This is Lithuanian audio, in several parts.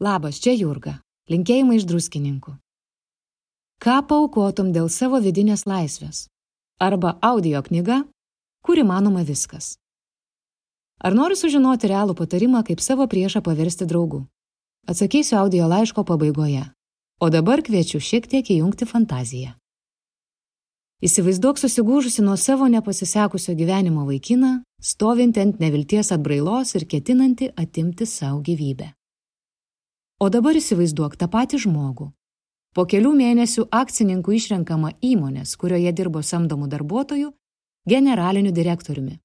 Labas, čia Jurga. Linkėjimai iš druskininkų. Ką paukotum dėl savo vidinės laisvės? Arba audio knyga, kur įmanoma viskas. Ar nori sužinoti realų patarimą, kaip savo priešą paversti draugu? Atsakysiu audio laiško pabaigoje. O dabar kviečiu šiek tiek įjungti fantaziją. Įsivaizduok susigūžusi nuo savo nepasisekusio gyvenimo vaikiną, stovinti ant nevilties atbrailos ir ketinanti atimti savo gyvybę. O dabar įsivaizduok tą patį žmogų. Po kelių mėnesių akcininkų išrenkama įmonės, kurioje dirbo samdomų darbuotojų, generaliniu direktoriumi.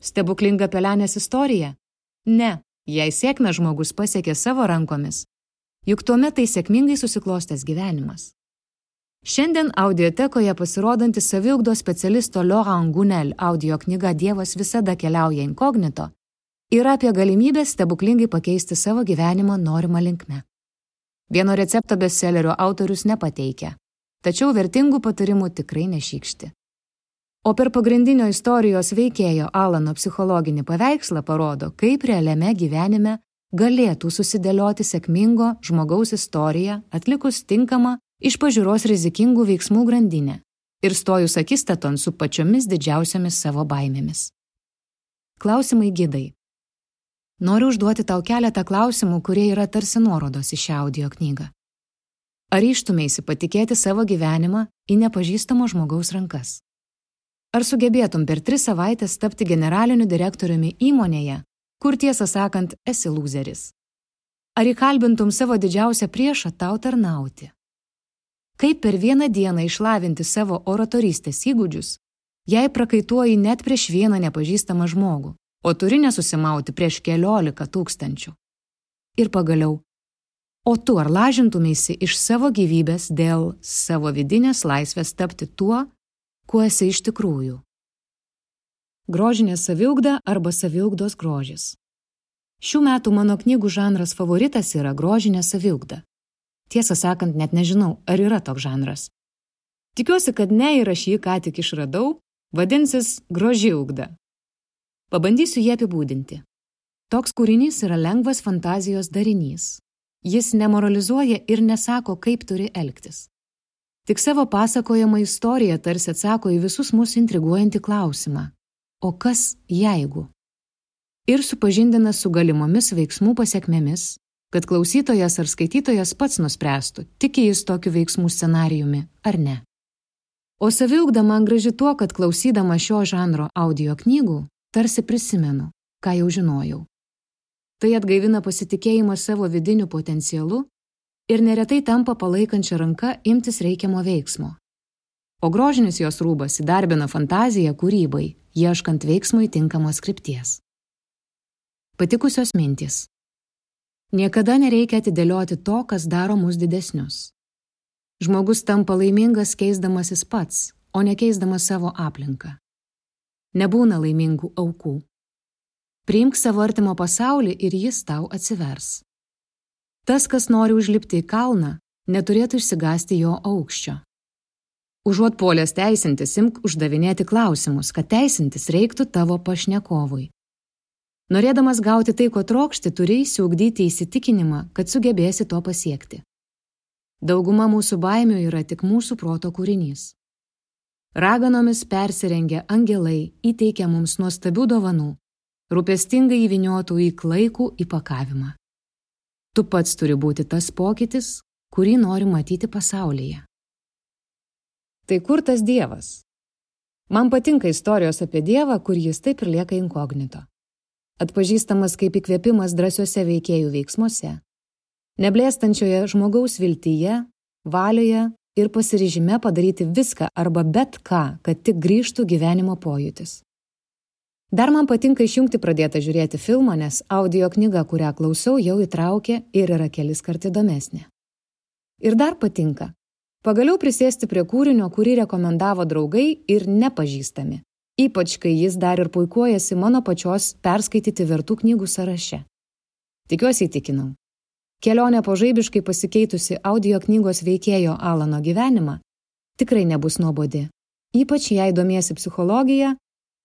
Stebuklinga pelenės istorija? Ne, jei sėkmę žmogus pasiekė savo rankomis. Juk tuomet tai sėkmingai susiklostęs gyvenimas. Šiandien audiotekoje pasirodanti saviugdos specialisto Laurent Gunel audio knyga Dievas visada keliauja inkognito yra apie galimybę stebuklingai pakeisti savo gyvenimą norimą linkme. Vieno recepto bestsellerio autorius nepateikia, tačiau vertingų patarimų tikrai nešykšti. O per pagrindinio istorijos veikėjo Alano psichologinį paveikslą parodo, kaip realiame gyvenime galėtų susidėlioti sėkmingo žmogaus istorija atlikus tinkamą iš pažiūros rizikingų veiksmų grandinę ir stojus akistaton su pačiomis didžiausiamis savo baimėmis. Klausimai gidai. Noriu užduoti tau keletą klausimų, kurie yra tarsi nuorodos į šią audio knygą. Ar ištumėsi patikėti savo gyvenimą į nepažįstamo žmogaus rankas? Ar sugebėtum per tris savaitės tapti generaliniu direktoriumi įmonėje, kur tiesą sakant esi loseris? Ar įkalbintum savo didžiausią priešą tau tarnauti? Kaip per vieną dieną išlavinti savo oratorystės įgūdžius, jei prakaituoji net prieš vieną nepažįstamą žmogų? O turi nesusimauti prieš keliolika tūkstančių. Ir pagaliau, o tu ar lažintumėsi iš savo gyvybės dėl savo vidinės laisvės tapti tuo, kuo esi iš tikrųjų? Grožinė saviugda arba saviugdos grožis. Šių metų mano knygų žanras favoritas yra grožinė saviugda. Tiesą sakant, net nežinau, ar yra toks žanras. Tikiuosi, kad ne ir aš jį ką tik išradau, vadinsis groži ugda. Pabandysiu jį apibūdinti. Toks kūrinys yra lengvas fantazijos darinys. Jis nemoralizuoja ir nesako, kaip turi elgtis. Tik savo pasakojamą istoriją tarsi atsako į visus mus intriguojantį klausimą - o kas jeigu? Ir supažindina su galimomis veiksmų pasiekmėmis, kad klausytojas ar skaitytojas pats nuspręstų, tiki jis tokiu veiksmų scenarijumi ar ne. O saviugda man graži tuo, kad klausydama šio žanro audio knygų tarsi prisimenu, ką jau žinojau. Tai atgaivina pasitikėjimą savo vidiniu potencialu ir neretai tampa palaikančia ranka imtis reikiamo veiksmo. O grožinis jos rūbas įdarbina fantaziją kūrybai, ieškant veiksmui tinkamos skripties. Patikusios mintys. Niekada nereikia atidėlioti to, kas daro mus didesnius. Žmogus tampa laimingas keisdamasis pats, o ne keisdamas savo aplinką. Nebūna laimingų aukų. Priimk savo artimo pasaulį ir jis tau atsivers. Tas, kas nori užlipti į kalną, neturėtų išsigasti jo aukščio. Užuot polės teisintis, imk uždavinėti klausimus, kad teisintis reiktų tavo pašnekovui. Norėdamas gauti tai, ko trokšti, turi įsiugdyti įsitikinimą, kad sugebėsi to pasiekti. Dauguma mūsų baimių yra tik mūsų proto kūrinys. Raganomis persirengę angelai įteikia mums nuostabių dovanų, rūpestingai įviniotų į klaikų įpakavimą. Tu pats turi būti tas pokytis, kurį nori matyti pasaulyje. Tai kur tas Dievas? Man patinka istorijos apie Dievą, kur jis taip ir lieka inkognito. Atpažįstamas kaip įkvėpimas drąsiuose veikėjų veiksmuose, neblėstančioje žmogaus viltyje, valioje ir pasiryžime padaryti viską arba bet ką, kad tik grįžtų gyvenimo pojūtis. Dar man patinka išjungti pradėtą žiūrėti filmą, nes audio knyga, kurią klausiau, jau įtraukė ir yra kelis kart įdomesnė. Ir dar patinka. Pagaliau prisėsti prie kūrinio, kurį rekomendavo draugai ir nepažįstami. Ypač, kai jis dar ir puikuojasi mano pačios perskaityti vertų knygų sąraše. Tikiuosi įtikinau. Kelionė po žaibiškai pasikeitusi audio knygos veikėjo Alano gyvenimą tikrai nebus nuobodi, ypač jei domiesi psichologija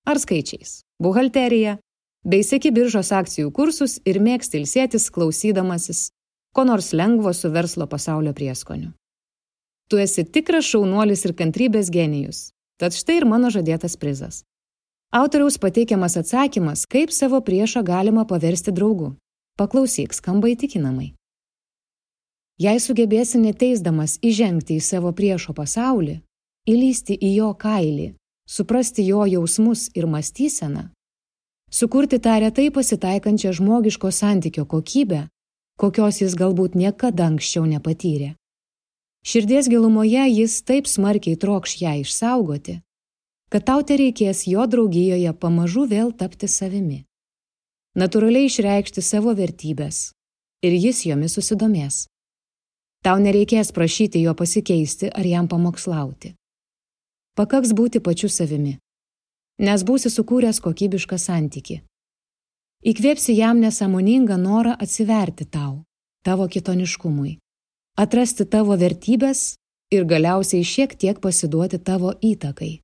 ar skaičiais, buhalterija, bei sėki biržos akcijų kursus ir mėgsti ilsėtis klausydamasis ko nors lengvo su verslo pasaulio prieskoniu. Tu esi tikras šaunuolis ir kantrybės genijus, tad štai ir mano žadėtas prizas. Autoriaus pateikiamas atsakymas, kaip savo priešą galima paversti draugu. Paklausyk, skamba įtikinamai. Jei sugebėsi neteisdamas įžengti į savo priešo pasaulį, įlysti į jo kailį, suprasti jo jausmus ir mąstyseną, sukurti tą retai pasitaikančią žmogiško santykio kokybę, kokios jis galbūt niekada anksčiau nepatyrė. Širdies gilumoje jis taip smarkiai trokš ją išsaugoti, kad tau te reikės jo draugijoje pamažu vėl tapti savimi. Natūraliai išreikšti savo vertybės ir jis jomis susidomės. Tau nereikės prašyti jo pasikeisti ar jam pamokslauti. Pakaks būti pačiu savimi, nes būsi sukūręs kokybišką santyki. Įkvėpsi jam nesąmoningą norą atsiverti tau, tavo kitoniškumui, atrasti tavo vertybės ir galiausiai šiek tiek pasiduoti tavo įtakai,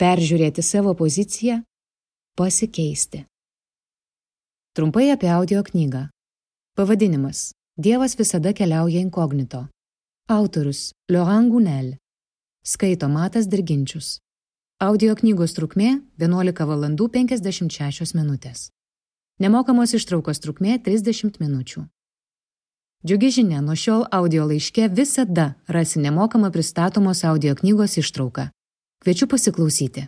peržiūrėti savo poziciją, pasikeisti. Trumpai apie audio knygą. Pavadinimas Dievas visada keliauja inkognito. Autorius Laurent Gunel. Skaito Matas Dirginčius. Audio knygos trukmė 11 val. 56 minutės. Nemokamos ištraukos trukmė 30 minučių. Džiugi žinia, nuo šiol audio laiške visada rasi nemokamą pristatomos audio knygos ištrauką. Kviečiu pasiklausyti.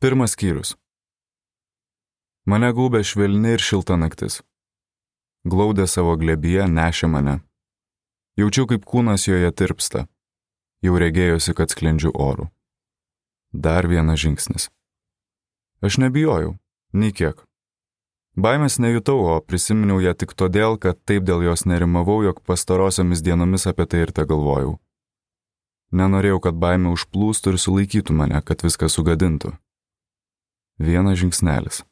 Pirmas skyrius. Mane gūbė švelni ir šilta naktis. Glaudė savo glebyje nešė mane. Jaučiu, kaip kūnas joje tirpsta. Jau regėjosi, kad sklendžiu oru. Dar vienas žingsnis. Aš nebijojau, nei kiek. Baimės nejutau, o prisiminiau ją tik todėl, kad taip dėl jos nerimavau, jog pastarosiomis dienomis apie tai ir te galvojau. Nenorėjau, kad baimė užplūstų ir sulaikytų mane, kad viską sugadintų. Vienas žingsnelis.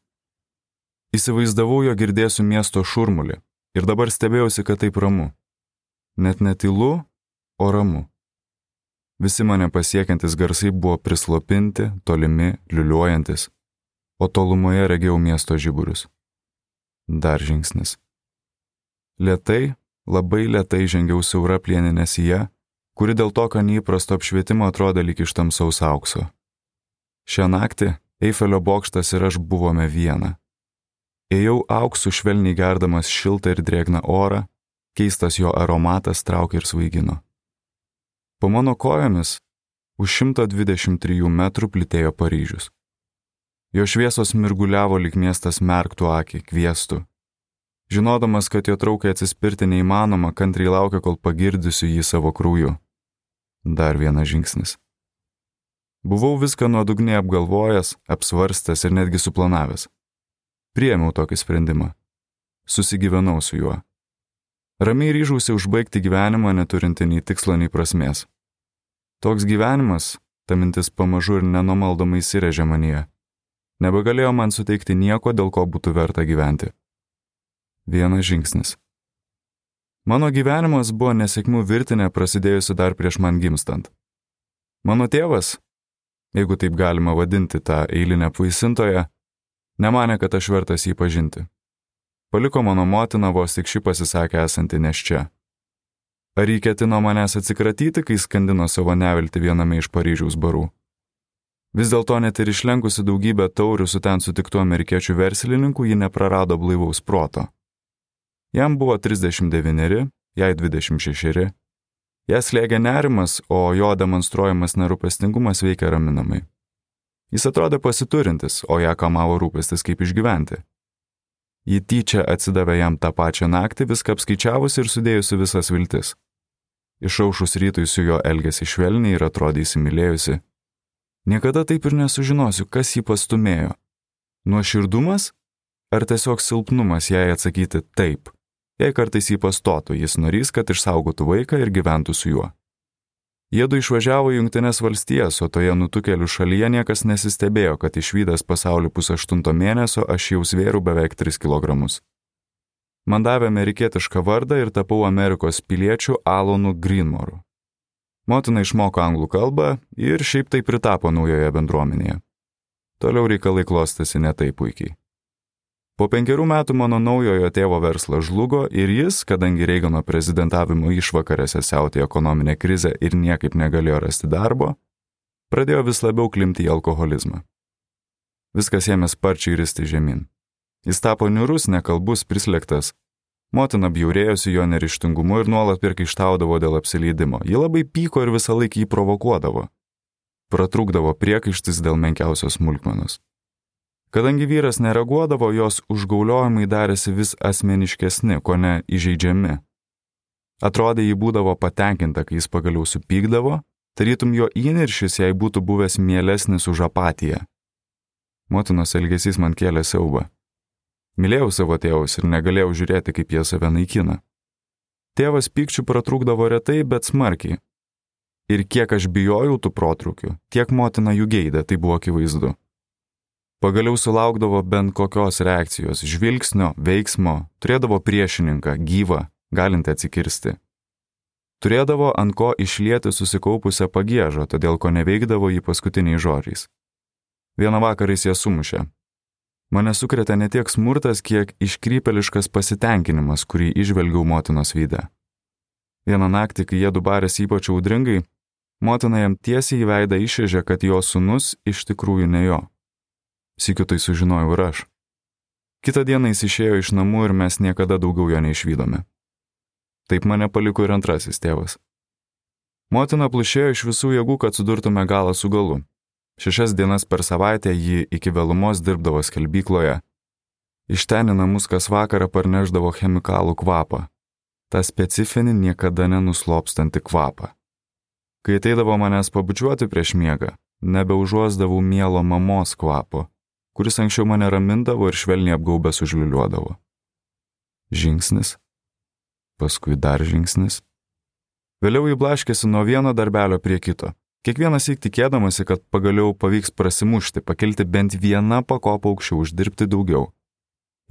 Įsivaizdavau, jo girdėsiu miesto šurmulį ir dabar stebėjausi, kad taip ramu. Net netilu, o ramu. Visi mane pasiekiantis garsai buvo prislopinti, tolimi, liuliuojantis, o tolumoje regėjau miesto žiburius. Dar žingsnis. Lietai, labai lietai žengiau siaura plieninė sija, kuri dėl tokio neįprasto apšvietimo atrodė lyg iš tamsaus aukso. Šią naktį Eifelio bokštas ir aš buvome viena. Ėjau auksu švelniai gerdamas šiltą ir drėgną orą, keistas jo aromatas traukė ir svaigino. Po mano kojomis už 123 metrų plitėjo Paryžius. Jo šviesos mirguliavo lik miestas merktų akį, kvieštų. Žinodamas, kad jo traukai atsispirti neįmanoma, kantriai laukia, kol pagirdysiu jį savo krūju. Dar vienas žingsnis. Buvau viską nuodugniai apgalvojęs, apsvarstęs ir netgi suplanavęs. Priemiau tokį sprendimą. Susigyvenau su juo. Ramiai ryžausi užbaigti gyvenimą neturinti nei tikslo, nei prasmės. Toks gyvenimas, ta mintis pamažu ir nenumaldomai įsirėžė manyje nebegalėjo man suteikti nieko, dėl ko būtų verta gyventi. Vienas žingsnis. Mano gyvenimas buvo nesėkmių virtinė prasidėjusi dar prieš man gimstant. Mano tėvas, jeigu taip galima vadinti tą eilinę puisintoją, nemanė, kad aš vertas jį pažinti. Paliko mano motina vos tik ši pasisakė esanti neš čia. Ar jį ketino manęs atsikratyti, kai skandino savo nevilti viename iš Paryžiaus barų? Vis dėlto net ir išlenkusi daugybę taurių su ten sutiktų amerikiečių verslininkų, ji neprarado blaivaus proto. Jam buvo 39, jai 26. Jas slėgė nerimas, o jo demonstruojamas nerūpestingumas veikia raminamai. Jis atrodė pasiturintis, o ją kamavo rūpestis kaip išgyventi. Ji tyčia atsidavė jam tą pačią naktį, viską apskaičiavusi ir sudėjusi visas viltis. Išaušus rytui su juo elgėsi švelniai ir atrodė įsimylėjusi, Niekada taip ir nesužinosiu, kas jį pastumėjo. Nuoširdumas ar tiesiog silpnumas jai atsakyti taip. Jei kartais jį pastotų, jis norys, kad išsaugotų vaiką ir gyventų su juo. Jėdu išvažiavo į Junktinės valstijas, o toje nutukelių šalyje niekas nesistebėjo, kad išvykęs pasaulį pusaštunto mėnesio aš jau svėriau beveik 3 kg. Man davė amerikietišką vardą ir tapau Amerikos piliečių Alonu Greenmoru. Motina išmoko anglų kalbą ir šiaip tai pritapo naujoje bendruomenėje. Toliau reikalai klostėsi ne taip puikiai. Po penkerių metų mano naujojo tėvo verslas žlugo ir jis, kadangi Reigano prezidentavimo išvakarėse siautė ekonominė krizė ir niekaip negalėjo rasti darbo, pradėjo vis labiau klimti į alkoholizmą. Viskas ėmė sparčiai risti žemyn. Jis tapo niurus, nekalbus, prislėgtas. Motina bjaurėjosi jo nerištingumu ir nuolat pirkaištaudavo dėl apsileidimo. Ji labai pyko ir visą laiką jį provokuodavo. Pratrūkdavo priekaištis dėl menkiausios smulkmenos. Kadangi vyras nereaguodavo, jos užgauliojimai darėsi vis asmeniškesni, ko ne įžeidžiami. Atrodė, jį būdavo patenkinta, kai jis pagaliau supykdavo, tarytum jo įniršis jai būtų buvęs mielesnis už apatiją. Motinos elgesys man kėlė siaubą. Mylėjau savo tėvus ir negalėjau žiūrėti, kaip jie save naikina. Tėvas pykčių pratrūkdavo retai, bet smarkiai. Ir kiek aš bijojau tų protrukių, tiek motina jų geidė, tai buvo akivaizdu. Pagaliau sulaukdavo bent kokios reakcijos, žvilgsnio, veiksmo, turėdavo priešininką, gyvą, galintį atsikirsti. Turėdavo ant ko išlieti susikaupusią pagėžą, todėl ko neveikdavo jį paskutiniais žodžiais. Vieną vakarą jis ją sumušė. Mane sukrėtė ne tiek smurtas, kiek iškrypeliškas pasitenkinimas, kurį išvelgiau motinos vydę. Vieną naktį, kai jie dubarės ypač audringai, motina jam tiesiai į veidą išėžė, kad jo sunus iš tikrųjų ne jo. Sikiu tai sužinojau ir aš. Kita diena jis išėjo iš namų ir mes niekada daugiau jo neišvydome. Taip mane paliko ir antrasis tėvas. Motina plušėjo iš visų jėgų, kad sudurtume galą su galu. Šešias dienas per savaitę ji iki vėlumos dirbdavo skelbykloje. Iš ten į namus kas vakarą parneždavo chemikalų kvapą. Ta specifinį niekada nenuslopstantį kvapą. Kai ateidavo manęs pabučiuoti prieš miegą, nebeužuosdavau mielo mamos kvapo, kuris anksčiau mane ramindavo ir švelniai apgaubęs užliuliuodavo. Žingsnis, paskui dar žingsnis. Vėliau įblaškėsi nuo vieno darbelio prie kito. Kiekvienas įk tikėdamasi, kad pagaliau pavyks prasimušti, pakilti bent vieną pakopą aukščiau, uždirbti daugiau.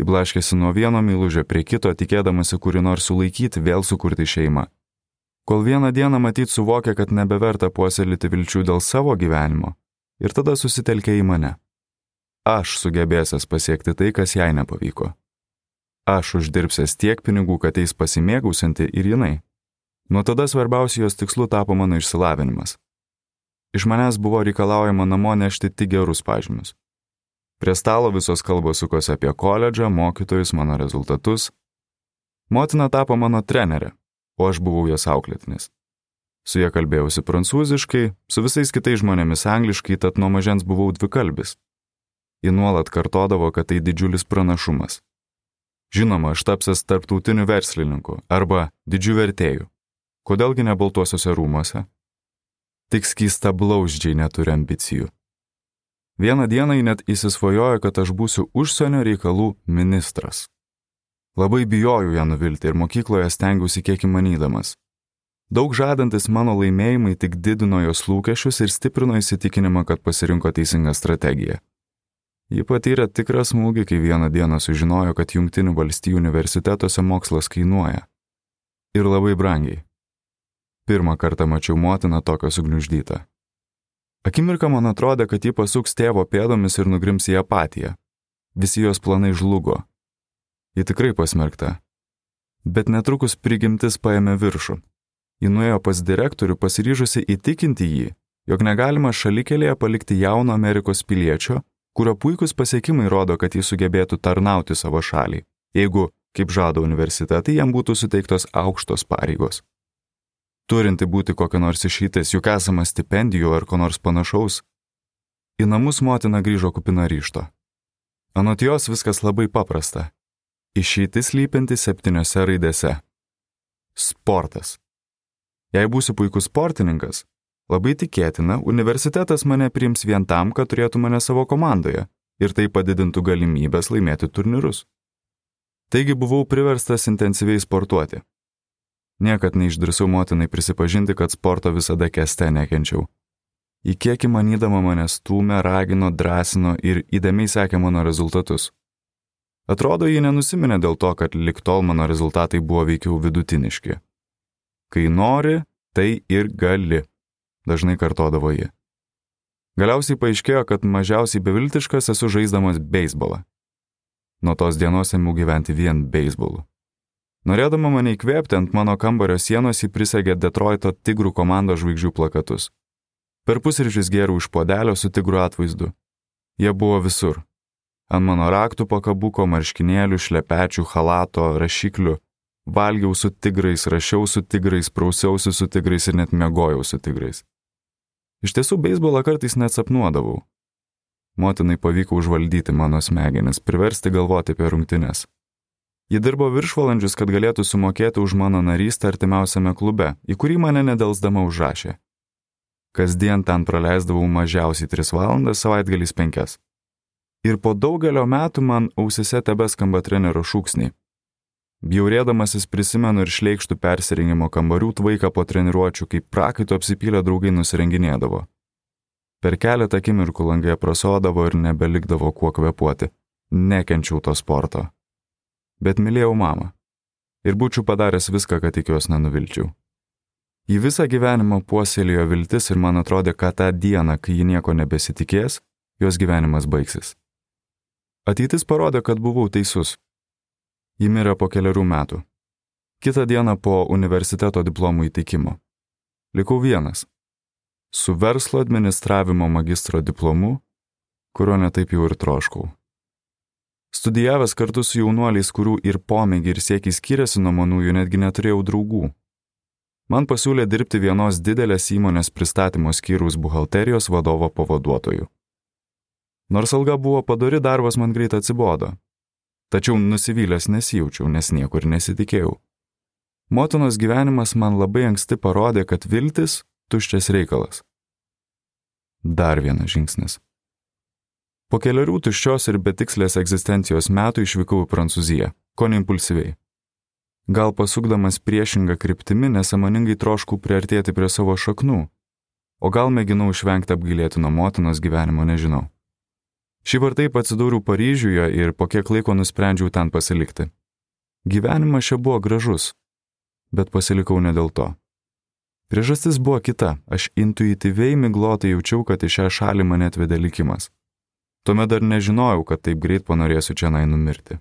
Įblaškėsi nuo vieno mylužio prie kito, tikėdamasi kurį nors sulaikyti, vėl sukurti šeimą. Kol vieną dieną matyt suvokė, kad nebeverta puoselėti vilčių dėl savo gyvenimo, ir tada susitelkė į mane aš sugebėsias pasiekti tai, kas jai nepavyko. Aš uždirbsias tiek pinigų, kad eis pasimėgausinti ir jinai. Nuo tada svarbiausia jos tikslu tapo mano išsilavinimas. Iš manęs buvo reikalaujama namo nešti tik gerus pažymius. Prie stalo visos kalbos sukosi apie koledžą, mokytojus, mano rezultatus. Motina tapo mano trenerė, o aš buvau jos auklėtinis. Su ja kalbėjausi prancūziškai, su visais kitais žmonėmis angliškai, tad nuo mažens buvau dvikalbis. Ji nuolat kartodavo, kad tai didžiulis pranašumas. Žinoma, aš tapsiu tarptautiniu verslininku arba didžiu vertėju. Kodėlgi ne baltuosiuose rūmuose? Tik skysta blauždžiai neturi ambicijų. Vieną dieną ji net įsisvajojo, kad aš būsiu užsienio reikalų ministras. Labai bijojau ją nuvilti ir mokykloje stengiausi kiek įmanydamas. Daug žadantis mano laimėjimai tik didino jos lūkesčius ir stiprino įsitikinimą, kad pasirinko teisingą strategiją. Ji patyrė tikrą smūgį, kai vieną dieną sužinojo, kad Junktinių valstijų universitetuose mokslas kainuoja. Ir labai brangiai. Pirmą kartą mačiau motiną tokią sugniuždytą. Akimirką man atrodė, kad ji pasuks tėvo pėdomis ir nugrims į apatiją. Visi jos planai žlugo. Ji tikrai pasmerkta. Bet netrukus prigimtis paėmė viršų. Ji nuėjo pas direktorių pasiryžusi įtikinti jį, jog negalima šalikelėje palikti jauno Amerikos piliečio, kurio puikūs pasiekimai rodo, kad jis sugebėtų tarnauti savo šaliai, jeigu, kaip žada universitetai, jam būtų suteiktos aukštos pareigos. Turinti būti kokia nors išeitis, juk esama stipendijų ar ko nors panašaus, į namus motina grįžo kupina ryšto. Anot jos viskas labai paprasta. Išeitis lypinti septyniose raidėse. Sportas. Jei būsi puikus sportininkas, Labai tikėtina, universitetas mane priims vien tam, kad turėtų mane savo komandoje ir tai padidintų galimybės laimėti turnyrus. Taigi buvau priverstas intensyviai sportuoti. Niekad neišdrįsau motinai prisipažinti, kad sporto visada keste nekenčiau. Į kiek įmanydama mane stūmė, ragino, drąsino ir įdėmiai sekė mano rezultatus. Atrodo, ji nenusiminė dėl to, kad liktol mano rezultatai buvo veikiau vidutiniški. Kai nori, tai ir gali dažnai kartodavo ji. Galiausiai paaiškėjo, kad mažiausiai beviltiškas esu žaisdamas beisbolą. Nuo tos dienos ėmiau gyventi vien beisbolu. Norėdama mane įkvėpti, ant mano kambario sienos jį prisegė Detroito tigrų komandos žvaigždžių plakatus. Per pusryčius gėriau iš podelio su tigrų atvaizdu. Jie buvo visur. Ant mano raktų pakabuko, marškinėlių, šlepečių, halato, rašiklių. Valgiau su tigrais, rašiau su tigrais, prausiausi su tigrais ir net mėgojau su tigrais. Iš tiesų, beisbolą kartais net sapnuodavau. Motinai pavyko užvaldyti mano smegenis, priversti galvoti apie rungtynes. Ji dirbo viršvalandžius, kad galėtų sumokėti už mano narystę artimiausiame klube, į kurį mane nedelsdama užrašė. Kasdien ten praleisdavau mažiausiai 3 valandas, savaitgaliais 5. Ir po daugelio metų man ausise tebeskamba trenerio šūksniai. Bjaurėdamasis prisimenu ir šleikštų persirengimo kambarių tvaiką po treniruočių, kaip prakaito apsipylę draugai nusirenginėdavo. Per keletą akimirkų langai prasodavo ir nebelikdavo kuo kvepuoti. Nekenčiau to sporto. Bet mylėjau mamą. Ir būčiau padaręs viską, kad tik jos nenuvilčiau. Į visą gyvenimą puoselėjo viltis ir man atrodė, kad tą dieną, kai ji nieko nebesitikės, jos gyvenimas baigsis. Ateitis parodė, kad buvau teisus. Ji mirė po keliarių metų. Kitą dieną po universiteto diplomų įteikimo. Likau vienas. Su verslo administravimo magistro diplomu, kurio netaip jau ir troškau. Studijavęs kartu su jaunuoliais, kurių ir pomėgiai ir siekiai skiriasi nuo manųjų, netgi neturėjau draugų. Man pasiūlė dirbti vienos didelės įmonės pristatymo skyriaus buhalterijos vadovo pavaduotoju. Nors alga buvo padari, darbas man greit atsibodo. Tačiau nusivylęs nesijaučiau, nes niekur nesitikėjau. Motinos gyvenimas man labai anksti parodė, kad viltis - tuščias reikalas. Dar vienas žingsnis. Po keliarių tuščios ir betikslės egzistencijos metų išvykau į Prancūziją, ko neimpulsyviai. Gal pasukdamas priešingą kryptimį nesamoningai troškau priartėti prie savo šaknų, o gal mėginau išvengti apgailėtino motinos gyvenimo, nežinau. Šį ar taip atsidūriau Paryžiuje ir po kiek laiko nusprendžiau ten pasilikti. Gyvenimas čia buvo gražus, bet pasilikau ne dėl to. Priežastis buvo kita, aš intuityviai miglotai jaučiau, kad į šią šalį mane atvedė likimas. Tuomet dar nežinojau, kad taip greit panorėsiu čia nai numirti.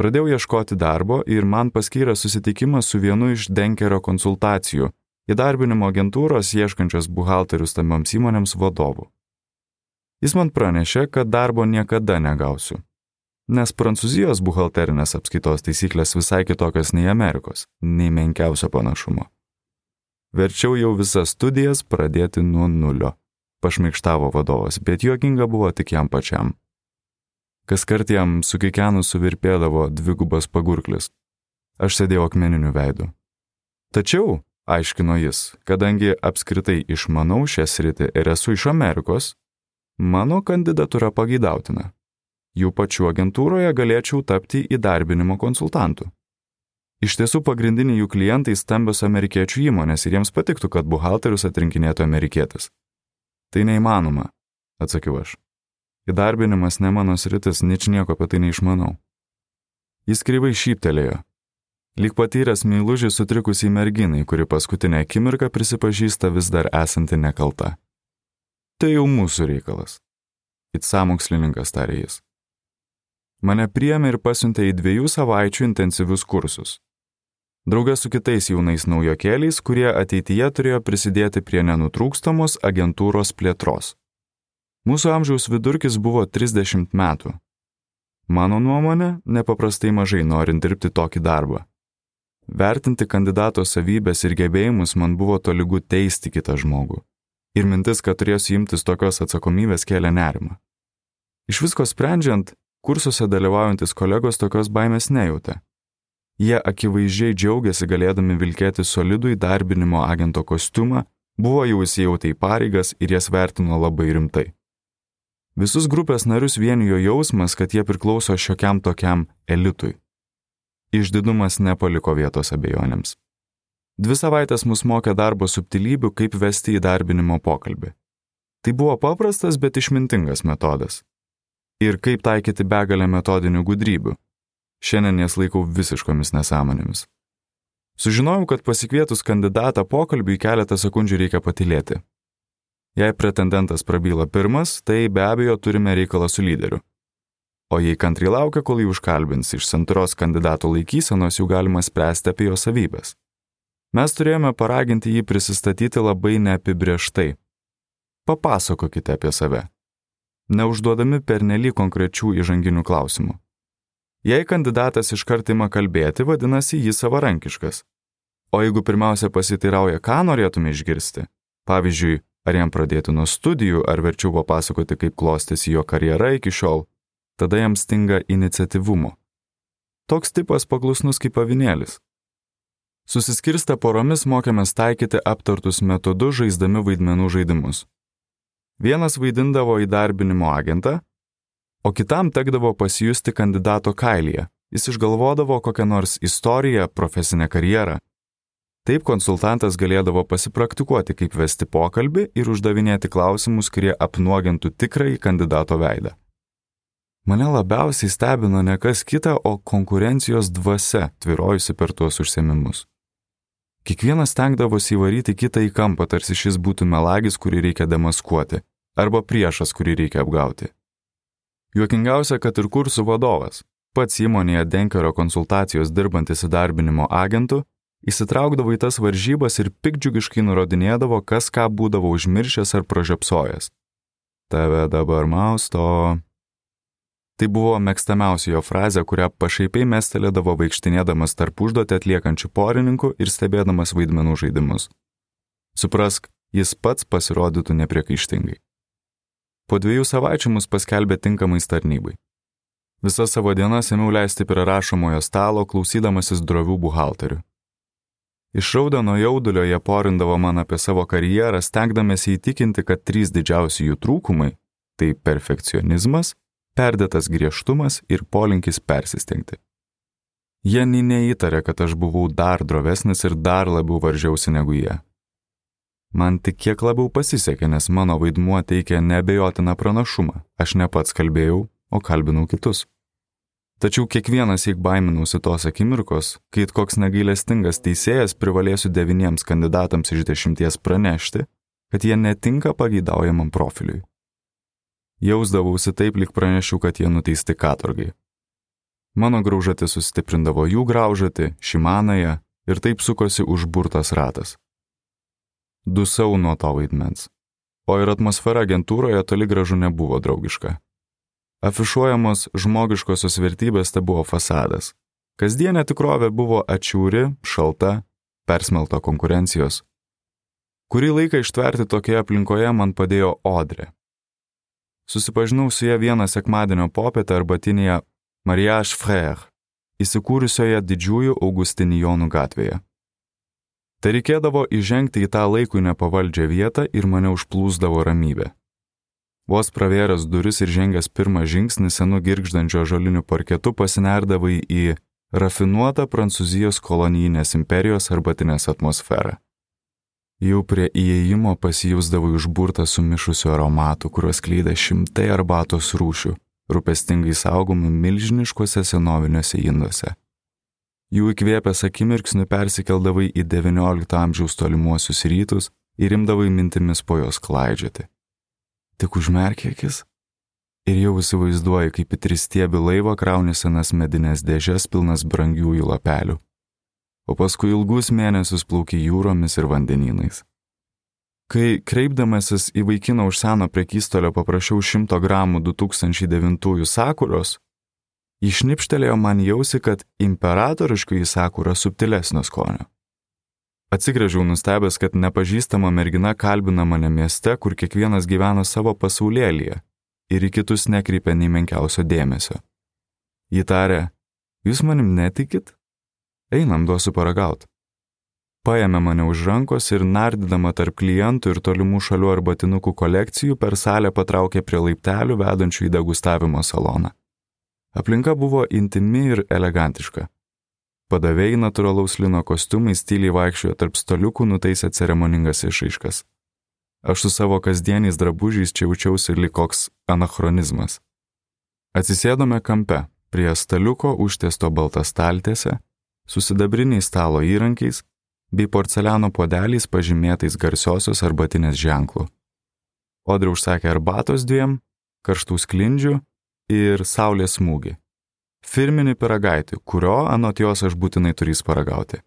Pradėjau ieškoti darbo ir man paskyrė susitikimas su vienu iš Denkerio konsultacijų, įdarbinimo agentūros ieškančios buhalterius stambioms įmonėms vadovų. Jis man pranešė, kad darbo niekada negausiu. Nes Prancūzijos buhalterinės apskaitos taisyklės visai kitokios nei Amerikos, nei menkiausio panašumo. Verčiau jau visas studijas pradėti nuo nulio, pašmaikštavo vadovas, bet juokinga buvo tik jam pačiam. Kas kart jam su kiekvienu suvirpėdavo dvigubas pagurklis. Aš sėdėjau akmeniniu veidu. Tačiau, aiškino jis, kadangi apskritai išmanau šią sritį ir esu iš Amerikos, Mano kandidatūra pageidautina. Jų pačių agentūroje galėčiau tapti įdarbinimo konsultantu. Iš tiesų pagrindiniai jų klientai stambios amerikiečių įmonės ir jiems patiktų, kad buhalterius atrinkinėtų amerikietis. Tai neįmanoma, atsakiau aš. Įdarbinimas ne mano sritis, nič nieko apie tai neišmanau. Jis kryvai šyptelėjo. Lyg patyręs meilužį sutrikusiai merginai, kuri paskutinę akimirką prisipažįsta vis dar esanti nekalta. Tai jau mūsų reikalas. It samokslininkas tarė jis. Mane priemė ir pasiuntė į dviejų savaičių intensyvius kursus. Draugas su kitais jaunais naujokėliais, kurie ateityje turėjo prisidėti prie nenutrūkstamos agentūros plėtros. Mūsų amžiaus vidurkis buvo 30 metų. Mano nuomonė, nepaprastai mažai norint dirbti tokį darbą. Vertinti kandidato savybės ir gebėjimus man buvo tolygu teisti kitą žmogų ir mintis, kad turėsiu imtis tokios atsakomybės kėlė nerimą. Iš visko sprendžiant, kursuose dalyvaujantis kolegos tokios baimės nejautė. Jie akivaizdžiai džiaugiasi galėdami vilkėti solidų įdarbinimo agento kostiumą, buvo jau įsijautę į pareigas ir jas vertino labai rimtai. Visus grupės narius vienijo jausmas, kad jie priklauso šiokiam tokiam elitui. Išdidumas nepaliko vietos abejonėms. Dvi savaitės mus mokė darbo subtilybių, kaip vesti įdarbinimo pokalbį. Tai buvo paprastas, bet išmintingas metodas. Ir kaip taikyti begalę metodinių gudrybių. Šiandien jas laikau visiškomis nesąmonėmis. Sužinojau, kad pasikvietus kandidatą pokalbiui keletą sekundžių reikia patilėti. Jei pretendentas prabyla pirmas, tai be abejo turime reikalą su lyderiu. o jei kantrai laukia, kol jį užkalbins iš santros kandidato laikysenos, jau galima spręsti apie jo savybės. Mes turėjome paraginti jį prisistatyti labai neapibrieštai. Papasakokite apie save. Neužduodami pernelyg konkrečių įžanginių klausimų. Jei kandidatas iškart ima kalbėti, vadinasi jis savarankiškas. O jeigu pirmiausia pasiteirauja, ką norėtume išgirsti, pavyzdžiui, ar jam pradėti nuo studijų, ar verčiau papasakoti, kaip klostėsi jo karjera iki šiol, tada jam stinga iniciatyvumo. Toks tipas paklusnus kaip avinėlis. Susiskirstę poromis mokėmės taikyti aptartus metodus žaisdami vaidmenų žaidimus. Vienas vaidindavo įdarbinimo agentą, o kitam tekdavo pasijusti kandidato kailyje. Jis išgalvodavo kokią nors istoriją, profesinę karjerą, Taip konsultantas galėdavo pasipraktikuoti, kaip vesti pokalbį ir uždavinėti klausimus, kurie apnuogintų tikrąjį kandidato veidą. Mane labiausiai stebino ne kas kita, o konkurencijos dvasia tvirojusi per tuos užsiemimus. Kiekvienas tenkdavosi įvaryti kitą į kampą, tarsi šis būtų melagis, kurį reikia demaskuoti, arba priešas, kurį reikia apgauti. Juokingiausia, kad ir kursų vadovas, pats įmonėje Denkerio konsultacijos dirbantis įdarbinimo agentų, įsitraukdavo į tas varžybas ir pikdžiugiškai nurodinėdavo, kas ką būdavo užmiršęs ar pražiopsojęs. Tave dabar mausto. Tai buvo mėgstamiausia jo frazė, kurią pašaipiai mestelėdavo vaikštinėdamas tarp užduotę atliekančių porininkų ir stebėdamas vaidmenų žaidimus. Suprask, jis pats pasirodytų nepriekaištingai. Po dviejų savaičių mus paskelbė tinkamais tarnybai. Visą savo dieną ėmiau leisti prie rašomojo stalo, klausydamasis drovių buhalterių. Išraudę nuo jaudulio jie porindavo man apie savo karjerą, stengdamėsi įtikinti, kad trys didžiausi jų trūkumai - tai perfekcionizmas, perdėtas griežtumas ir polinkis persistengti. Jie nei neįtarė, kad aš buvau dar drovesnis ir dar labiau varžiausi negu jie. Man tik kiek labiau pasisekė, nes mano vaidmuo teikė nebejotiną pranašumą. Aš ne pats kalbėjau, o kalbinau kitus. Tačiau kiekvienas įk baiminausi tos akimirkos, kai koks negailestingas teisėjas privalėsiu devyniems kandidatams iš dešimties pranešti, kad jie netinka pageidaujamam profiliui. Jausdavausi taip, lyg pranešiu, kad jie nuteisti katorgai. Mano graužatį sustiprindavo jų graužatį, šimanąją ir taip sukosi užburtas ratas. Dusau nuo to vaidmens. O ir atmosfera agentūroje toli gražu nebuvo draugiška. Afišuojamos žmogiškosios vertybės tai buvo fasadas. Kasdienė tikrovė buvo atšiūri, šalta, persmelta konkurencijos. Kurį laiką ištverti tokioje aplinkoje man padėjo Odrė. Susipažinau su ją vieną sekmadienio popietę arbatinėje Mariage Frère, įsikūrusioje didžiųjų Augustinijonų gatvėje. Tai reikėdavo įžengti į tą laikui nepavaldžią vietą ir mane užplūsdavo ramybė. Vos pravėręs duris ir žengęs pirmą žingsnį senu girgždančio žoliniu parketu pasinerdavai į rafinuotą Prancūzijos kolonijinės imperijos arbatinės atmosferą. Jau prie įėjimo pasijūsdavai užburtą sumišusių aromatų, kuriuos kleidė šimtai arbatos rūšių, rūpestingai saugomų milžiniškuose senoviniuose induose. Jų įkvėpęs akimirksniu persikeldavai į XIX amžiaus tolimuosius rytus ir imdavai mintimis po jos klaidžioti. Tik užmerkia akis ir jau įsivaizduoji, kaip į tristiebį laivą krauni senas medinės dėžes pilnas brangiųjų lapelių, o paskui ilgus mėnesius plauki jūromis ir vandenynais. Kai kreipdamasis į vaikiną už seno prekystolio paprašiau 100 gramų 2009 sakuros, išnipštelėjo man jausi, kad imperatoriškai sakura subtilesnio skonio. Atsigrėžiau nustebęs, kad nepažįstama mergina kalbina mane mieste, kur kiekvienas gyvena savo pasaulėlyje ir į kitus nekreipia nei menkiausio dėmesio. Ji tarė, jūs manim netikit? Einam duosiu paragaut. Paėmė mane už rankos ir nardydama tarp klientų ir tolimų šalių arbatinukų kolekcijų per salę patraukė prie laiptelių vedančių į degustavimo saloną. Aplinka buvo intimi ir elegantiška. Padavėjai natūralaus lino kostiumais tyliai vaikščiojo tarp staliukų nutaisę ceremoningas išaiškas. Aš su savo kasdieniais drabužiais čia jaučiausi lyg koks anachronizmas. Atsisėdome kampe, prie staliuko užtiesto baltą staltėse, su sidabriniais stalo įrankiais bei porceliano podeliais pažymėtais garsiosios arbatinės ženklų. Odri užsakė arbatos dviem, karštų sklindžių ir saulės smūgį. Firminį piragaitį, kurio anot jos aš būtinai turys paragauti.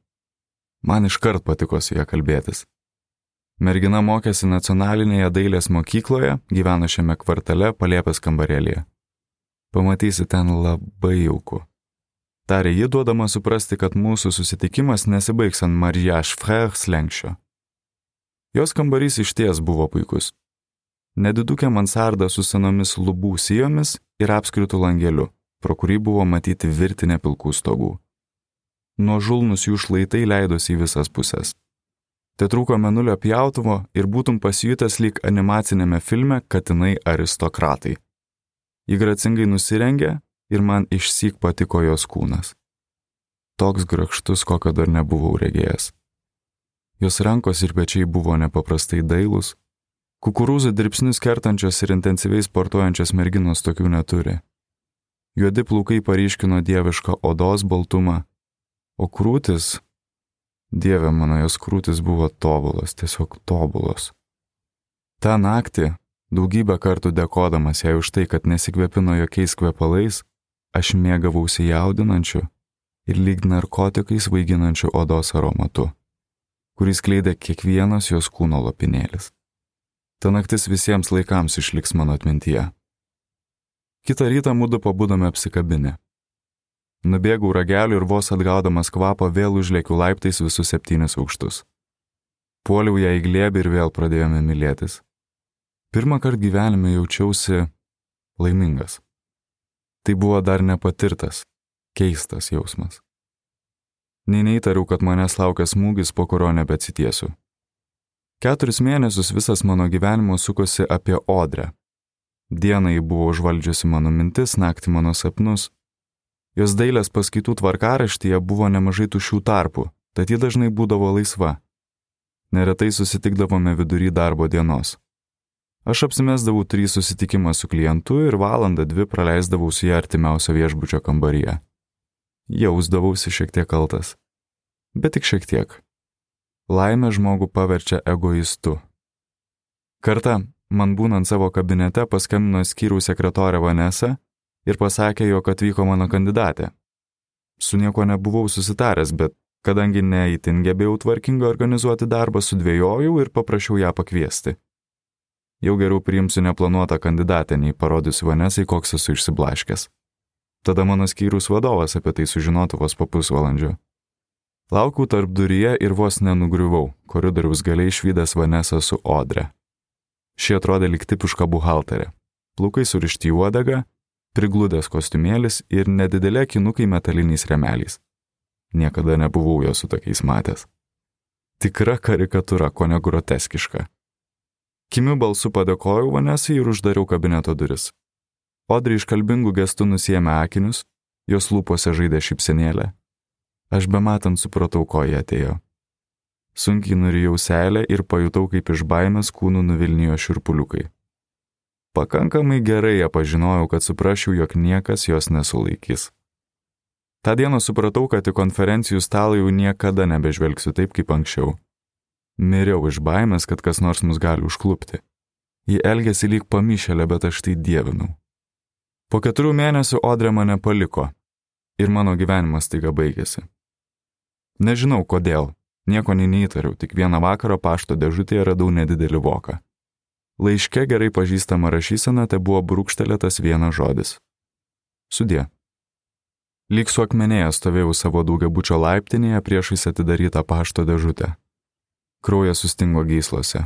Man iškart patiko su ją kalbėtis. Mergina mokėsi nacionalinėje dailės mokykloje, gyveno šiame kvartale palėpės kambarėlėje. Pamatysi ten labai jauku. Tarė ji duodama suprasti, kad mūsų susitikimas nesibaigs ant Mariage Frère slengščio. Jos kambarys iš ties buvo puikus. Nedidukė mansarda su senomis lubų sijomis ir apskritų langeliu, pro kurį buvo matyti virtinė pilkų stogų. Nuo žulnus jų šlaitai leidosi į visas puses. Te trūko menulio pjautuvo ir būtum pasijutęs lyg animacinėme filme Katinai aristokratai. Ji gracingai nusirengė ir man išsyk patiko jos kūnas. Toks grakštus, kokio dar nebuvau regėjęs. Jos rankos ir pečiai buvo nepaprastai dailūs, kukurūzų dirbsnius kertančios ir intensyviai sportuojančios merginos tokių neturi. Juodi plaukai paryškino dievišką odos baltumą, o krūtis, dieve mano jos krūtis buvo tobulas, tiesiog tobulos. Ta naktį, daugybę kartų dėkodamas jai už tai, kad nesikvepino jokiais kvepalais, aš mėgavausi jaudinančiu ir lyg narkotikais vaiginančiu odos aromatu, kuris kleidė kiekvienas jos kūno lopinėlis. Ta naktis visiems laikams išliks mano atmintyje. Kita rytą mūdu pabudome apsikabinę. Nubėgau rageliu ir vos atgaudamas kvapą vėl užlėkiu laiptais visus septynis aukštus. Puoliau ją į glėbį ir vėl pradėjome mylėtis. Pirmą kartą gyvenime jaučiausi laimingas. Tai buvo dar nepatirtas, keistas jausmas. Nei neįtariau, kad manęs laukia smūgis, po kurio nebeatsitiesiu. Keturis mėnesius visas mano gyvenimas sukosi apie Odrę. Dieną ji buvo užvaldžiusi mano mintis, naktį mano sapnus. Jos dailės paskaitų tvarkaraštyje buvo nemažai tušių tarpų, tad ji dažnai būdavo laisva. Neretai susitikdavome vidury darbo dienos. Aš apsimesdavau trys susitikimą su klientu ir valandą dvi praleisdavau su ją artimiausio viešbučio kambaryje. Jausdavausi šiek tiek kaltas. Bet tik šiek tiek. Laimė žmogų paverčia egoistu. Kartą, man būnant savo kabinete, paskambino skyrių sekretorė Vanessa ir pasakė, jog atvyko mano kandidatė. Su nieko nebuvau susitaręs, bet kadangi neįtin gebėjau tvarkingai organizuoti darbą, sudvėjojau ir paprašiau ją pakviesti. Jau geriau priimsiu neplanuotą kandidatę, nei parodysiu Vanesai, koks esu išsiblaškęs. Tada mano skyrius vadovas apie tai sužinotų vos po pusvalandžio. Laukau tarp duryje ir vos nenugriuvau, koridoriaus galiai išvykęs Vanesą su Odre. Ši atrodė lik tipiška buhalterė. Plaukai surišti į uodegą, prigludęs kostiumėlis ir nedidelė kinukai metaliniais remeliais. Niekada nebuvau jo su tokiais matęs. Tikra karikatūra, ko ne groteskiška. Kimiu balsu padėkojau Vanesai ir uždariau kabineto duris. Odri iškalbingų gestų nusėmė akinius, jos lūpose žaidė šipsenėlę. Aš be matant supratau, ko jie atėjo. Sunkiai nurijau selę ir pajutau, kaip iš baimės kūnų nuvilnijo širpuliukai. Pakankamai gerai ją pažinojau, kad suprasčiau, jog niekas jos nesulaikys. Ta diena supratau, kad į konferencijų stalą jau niekada nebežvelgsiu taip kaip anksčiau. Miriau iš baimės, kad kas nors mus gali užklupti. Ji elgėsi lyg pamišėlė, bet aš tai dievinau. Po keturių mėnesių Odrė mane paliko ir mano gyvenimas taiga baigėsi. Nežinau kodėl, nieko neįtariau, tik vieną vakarą pašto dėžutėje radau nedidelį voką. Laiške gerai pažįstama rašysena te buvo brūkštelėtas vienas žodis. Sudė. Lyg suakmenėje stovėjau savo daugiabučio laiptinėje priešais atidarytą pašto dėžutę. Kraujas sustingo gyslose.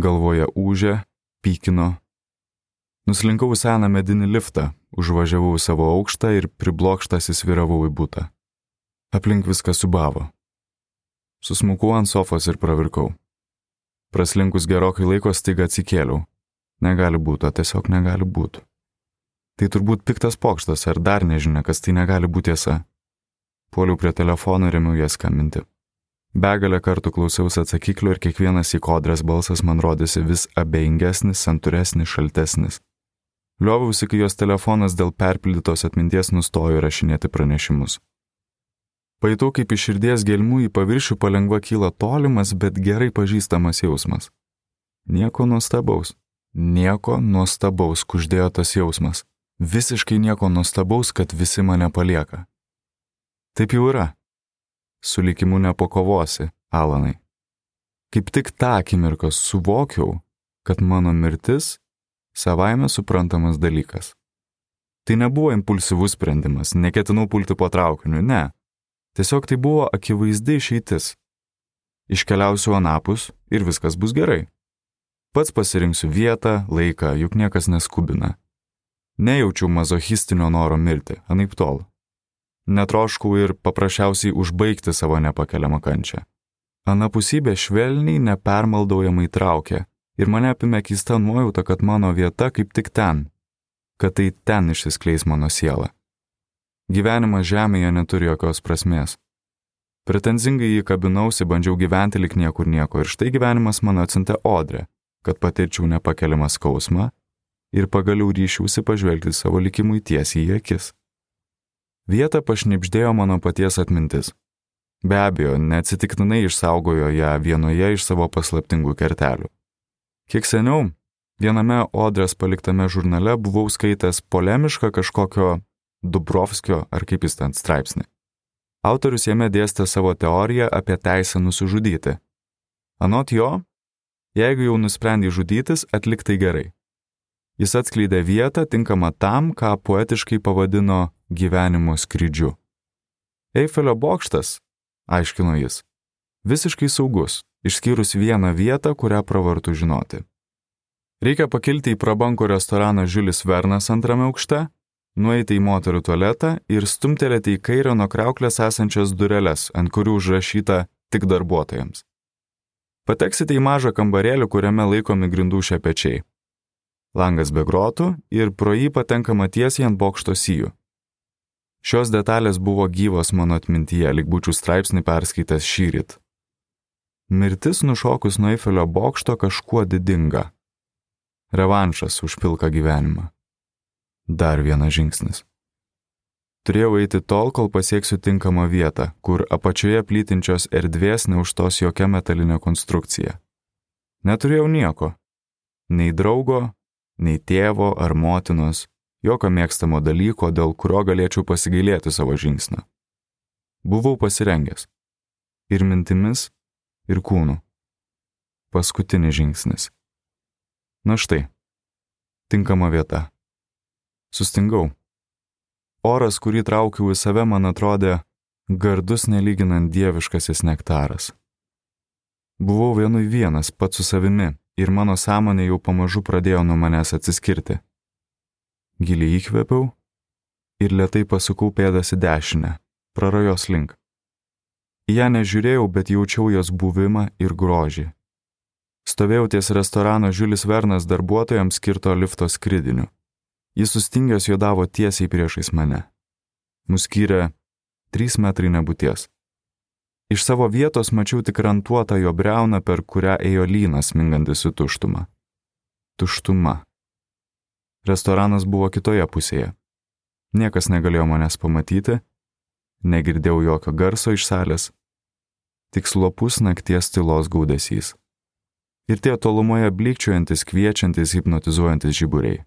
Galvoje ūžė, pykino. Nuslinkau seną medinį liftą, užvažiavau savo aukštą ir priblokštas įsviravau į būtą. Aplink viską subavo. Susmukau ant sofos ir pravirkau. Praslinkus gerokai laiko staiga atsikėliau. Negali būti, tiesiog negali būti. Tai turbūt piktas pokštas, ar dar nežinia, kas tai negali būti tiesa. Puoliau prie telefono ir ėmiau jas skambinti. Begalę kartų klausiausi atsakyklio ir kiekvienas įkodrės balsas man rodėsi vis abejingesnis, santūresnis, šaltesnis. Lioviausi, kai jos telefonas dėl perpildytos atminties nustojo rašinėti pranešimus. Paitau, kaip iš širdies gelmų į paviršių palengva kyla tolimas, bet gerai pažįstamas jausmas. Nieko nuostabaus. Nieko nuostabaus kuždėjo tas jausmas. Visiškai nieko nuostabaus, kad visi mane palieka. Taip jau yra. Su likimu nepakovosi, Alanai. Kaip tik tą akimirką suvokiau, kad mano mirtis savaime suprantamas dalykas. Tai nebuvo impulsyvus sprendimas, neketinau pulti po traukiniu, ne. Tiesiog tai buvo akivaizdi išeitis. Iškeliausiu anapus ir viskas bus gerai. Pats pasirinksiu vietą, laiką, juk niekas neskubina. Nejaučiau mazochistinio noro mirti, anaip tol. Netroškau ir paprasčiausiai užbaigti savo nepakeliamą kančią. Anapusybė švelniai, nepermaldaujamai traukė ir mane apimė keista nuojauta, kad mano vieta kaip tik ten, kad tai ten išsiskleis mano siela. Gyvenimas žemėje neturi jokios prasmės. Pretenzingai jį kabinausi, bandžiau gyventi lik niekur nieko ir štai gyvenimas mano atsintė odrę, kad patirčiau nepakeliamą skausmą ir pagaliau ryšiausi pažvelgti savo likimui tiesiai į akis. Vietą pašnipždėjo mano paties atmintis. Be abejo, neatsitiktinai išsaugojo ją vienoje iš savo paslaptingų kertelių. Kiek seniau, viename Odrės paliktame žurnale buvau skaitęs polemišką kažkokio Dubrovskio ar kaip jis ten straipsnį. Autorius jame dėstė savo teoriją apie teisę nusižudyti. Anot jo, jeigu jau nusprendai žudytis, atlik tai gerai. Jis atskleidė vietą tinkamą tam, ką poetiškai pavadino gyvenimo skrydžiu. Eifelio bokštas, aiškino jis, visiškai saugus, išskyrus vieną vietą, kurią pravartu žinoti. Reikia pakilti į prabanko restoraną Žiulis Vernas antrame aukšte, nueiti į moterų tualetą ir stumtelėti į kairę nuo kreuklės esančias dureles, ant kurių užrašyta tik darbuotojams. Pateksite į mažą kambarėlį, kuriame laikomi grindų šepečiai langas be grotų ir pro jį patenkama tiesiai ant bokšto sijų. Šios detalės buvo gyvos mano atmintyje, lik būčiau straipsnį perskaitęs šyrit. Mirtis nušokus nuo Eifelio bokšto kažkuo didinga. Revanšas už pilką gyvenimą. Dar vienas žingsnis. Turėjau eiti tol, kol pasieksiu tinkamą vietą, kur apačioje plytinčios erdvės neužtos jokia metalinė konstrukcija. Neturėjau nieko. Nei draugo, nei tėvo ar motinos, jokio mėgstamo dalyko, dėl kurio galėčiau pasigailėti savo žingsnio. Buvau pasirengęs. Ir mintimis, ir kūnu. Paskutinis žingsnis. Na štai. Tinkama vieta. Sustingau. Oras, kurį traukiau į save, man atrodė gardus nelyginant dieviškasis nektaras. Buvau vienui vienas pats su savimi ir mano sąmonė jau pamažu pradėjo nuo manęs atsiskirti. Giliai įkvėpiau ir lietai pasukau pėdas į dešinę, prarajos link. Į ją nežiūrėjau, bet jaučiau jos buvimą ir grožį. Stovėjau ties restorano Žiulis Vernas darbuotojams skirto lifto skridiniu. Jis sustingęs juodavo tiesiai priešais mane. Muskyrė trys metrai nebūties. Iš savo vietos mačiau tik rantuotą jo breuną, per kurią ėjo lynas mingantis į tuštumą. Tuštuma. Restoranas buvo kitoje pusėje. Niekas negalėjo manęs pamatyti, negirdėjau jokio garso iš salės, tik slopus nakties tylos gaudesys. Ir tie tolumoje blikčiuojantis, kviečiantis, hipnotizuojantis žiburiai.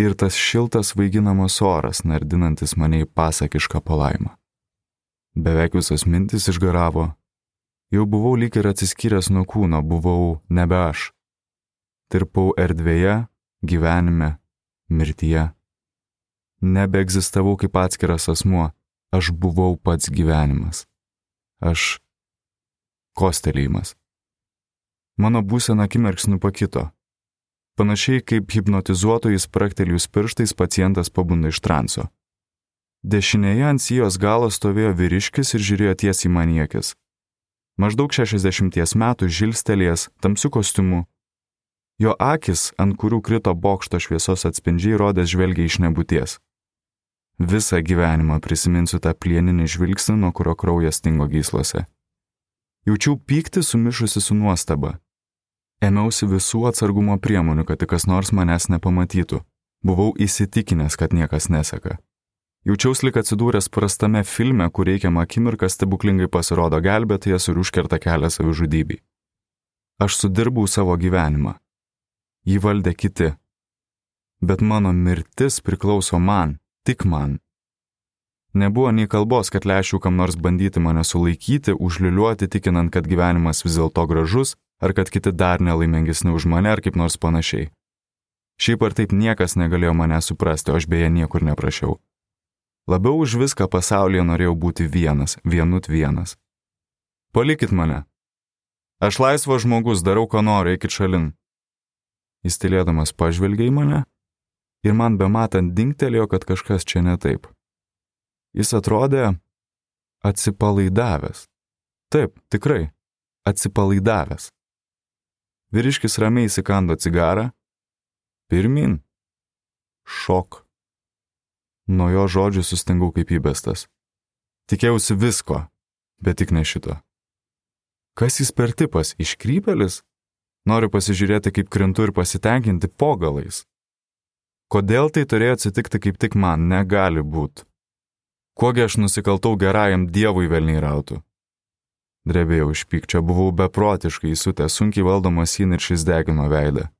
Ir tas šiltas vaiginamas oras, nardinantis mane į pasakišką palaimą. Beveik visos mintis išgaravo. Jau buvau lyg ir atsiskyręs nuo kūno, buvau nebe aš. Tirpau erdvėje, gyvenime, mirtyje. Nebeegzistavau kaip atskiras asmuo, aš buvau pats gyvenimas. Aš kostelėjimas. Mano būsena akimirksniu pakito. Panašiai kaip hipnotizuotojais praktelius pirštais pacientas pabunda iš transo. Dešinėje ant sijos galo stovėjo vyriškis ir žiūrėjo tiesiai man į akis. Maždaug 60 metų žilstelės, tamsių kostiumų. Jo akis, ant kurių krito bokšto šviesos atspindžiai, rodės žvelgia iš nebūties. Visą gyvenimą prisiminsiu tą plieninį žvilgsnį, nuo kurio kraujas stingo gyslose. Jaučiau pyktį sumišusi su nuostaba. Ėmiausi visų atsargumo priemonių, kad tik kas nors manęs nepamatytų. Buvau įsitikinęs, kad niekas neseka. Jaučiausi lik atsidūręs prastame filme, kur reikiamą akimirką stebuklingai pasirodo gelbėtojas ir užkerta kelią savižudybei. Aš sudirbau savo gyvenimą. Jį valdė kiti. Bet mano mirtis priklauso man, tik man. Nebuvo nei kalbos, kad lešiu kam nors bandyti mane sulaikyti, užliuliuoti, tikinant, kad gyvenimas vis dėlto gražus, ar kad kiti dar nelaimingesni už mane, ar kaip nors panašiai. Šiaip ar taip niekas negalėjo mane suprasti, o aš beje niekur neprašiau. Labiau už viską pasaulyje norėjau būti vienas, vienut vienas. Palikit mane. Aš laisvas žmogus, darau, ką noriu, eikit šalin. Jis tylėdamas pažvelgė į mane ir man bematant dingtelėjo, kad kažkas čia ne taip. Jis atrodė atsipalaidavęs. Taip, tikrai, atsipalaidavęs. Vyriškis ramiai įsikando cigarą. Pirmin. Šok. Nuo jo žodžių sustingau kaip įbestas. Tikėjausi visko, bet tik ne šito. Kas jis per tipas? Iškrypelis? Noriu pasižiūrėti, kaip krintu ir pasitenkinti pogalais. Kodėl tai turėjo atsitikti kaip tik man, negali būti. Kogi aš nusikaltau gerajam dievui velniai rautų. Drebėjau iš pykčio, buvau beprotiškai įsutęs, sunkiai valdomas įniršys degino veidą.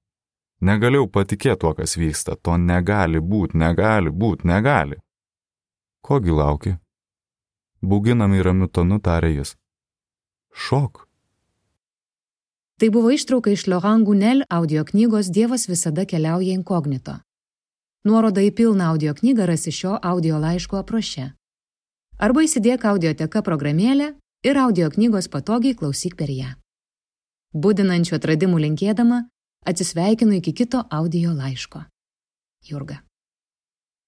Negalėjau patikėti tuo, kas vyksta, to negali būti, negali būti, negali. Kogi lauki? Būginamai ramiu tonu tarė jis. Šok. Tai buvo ištrauka iš Laurent Gunel audio knygos Dievas visada keliauja inkognito. Nuorodą į pilną audio knygą rasi šio audio laiško apraše arba įsidėk audioteka programėlę ir audio knygos patogiai klausyk per ją. Būdinančių atradimų linkėdama, atsisveikinu iki kito audio laiško. Jurga.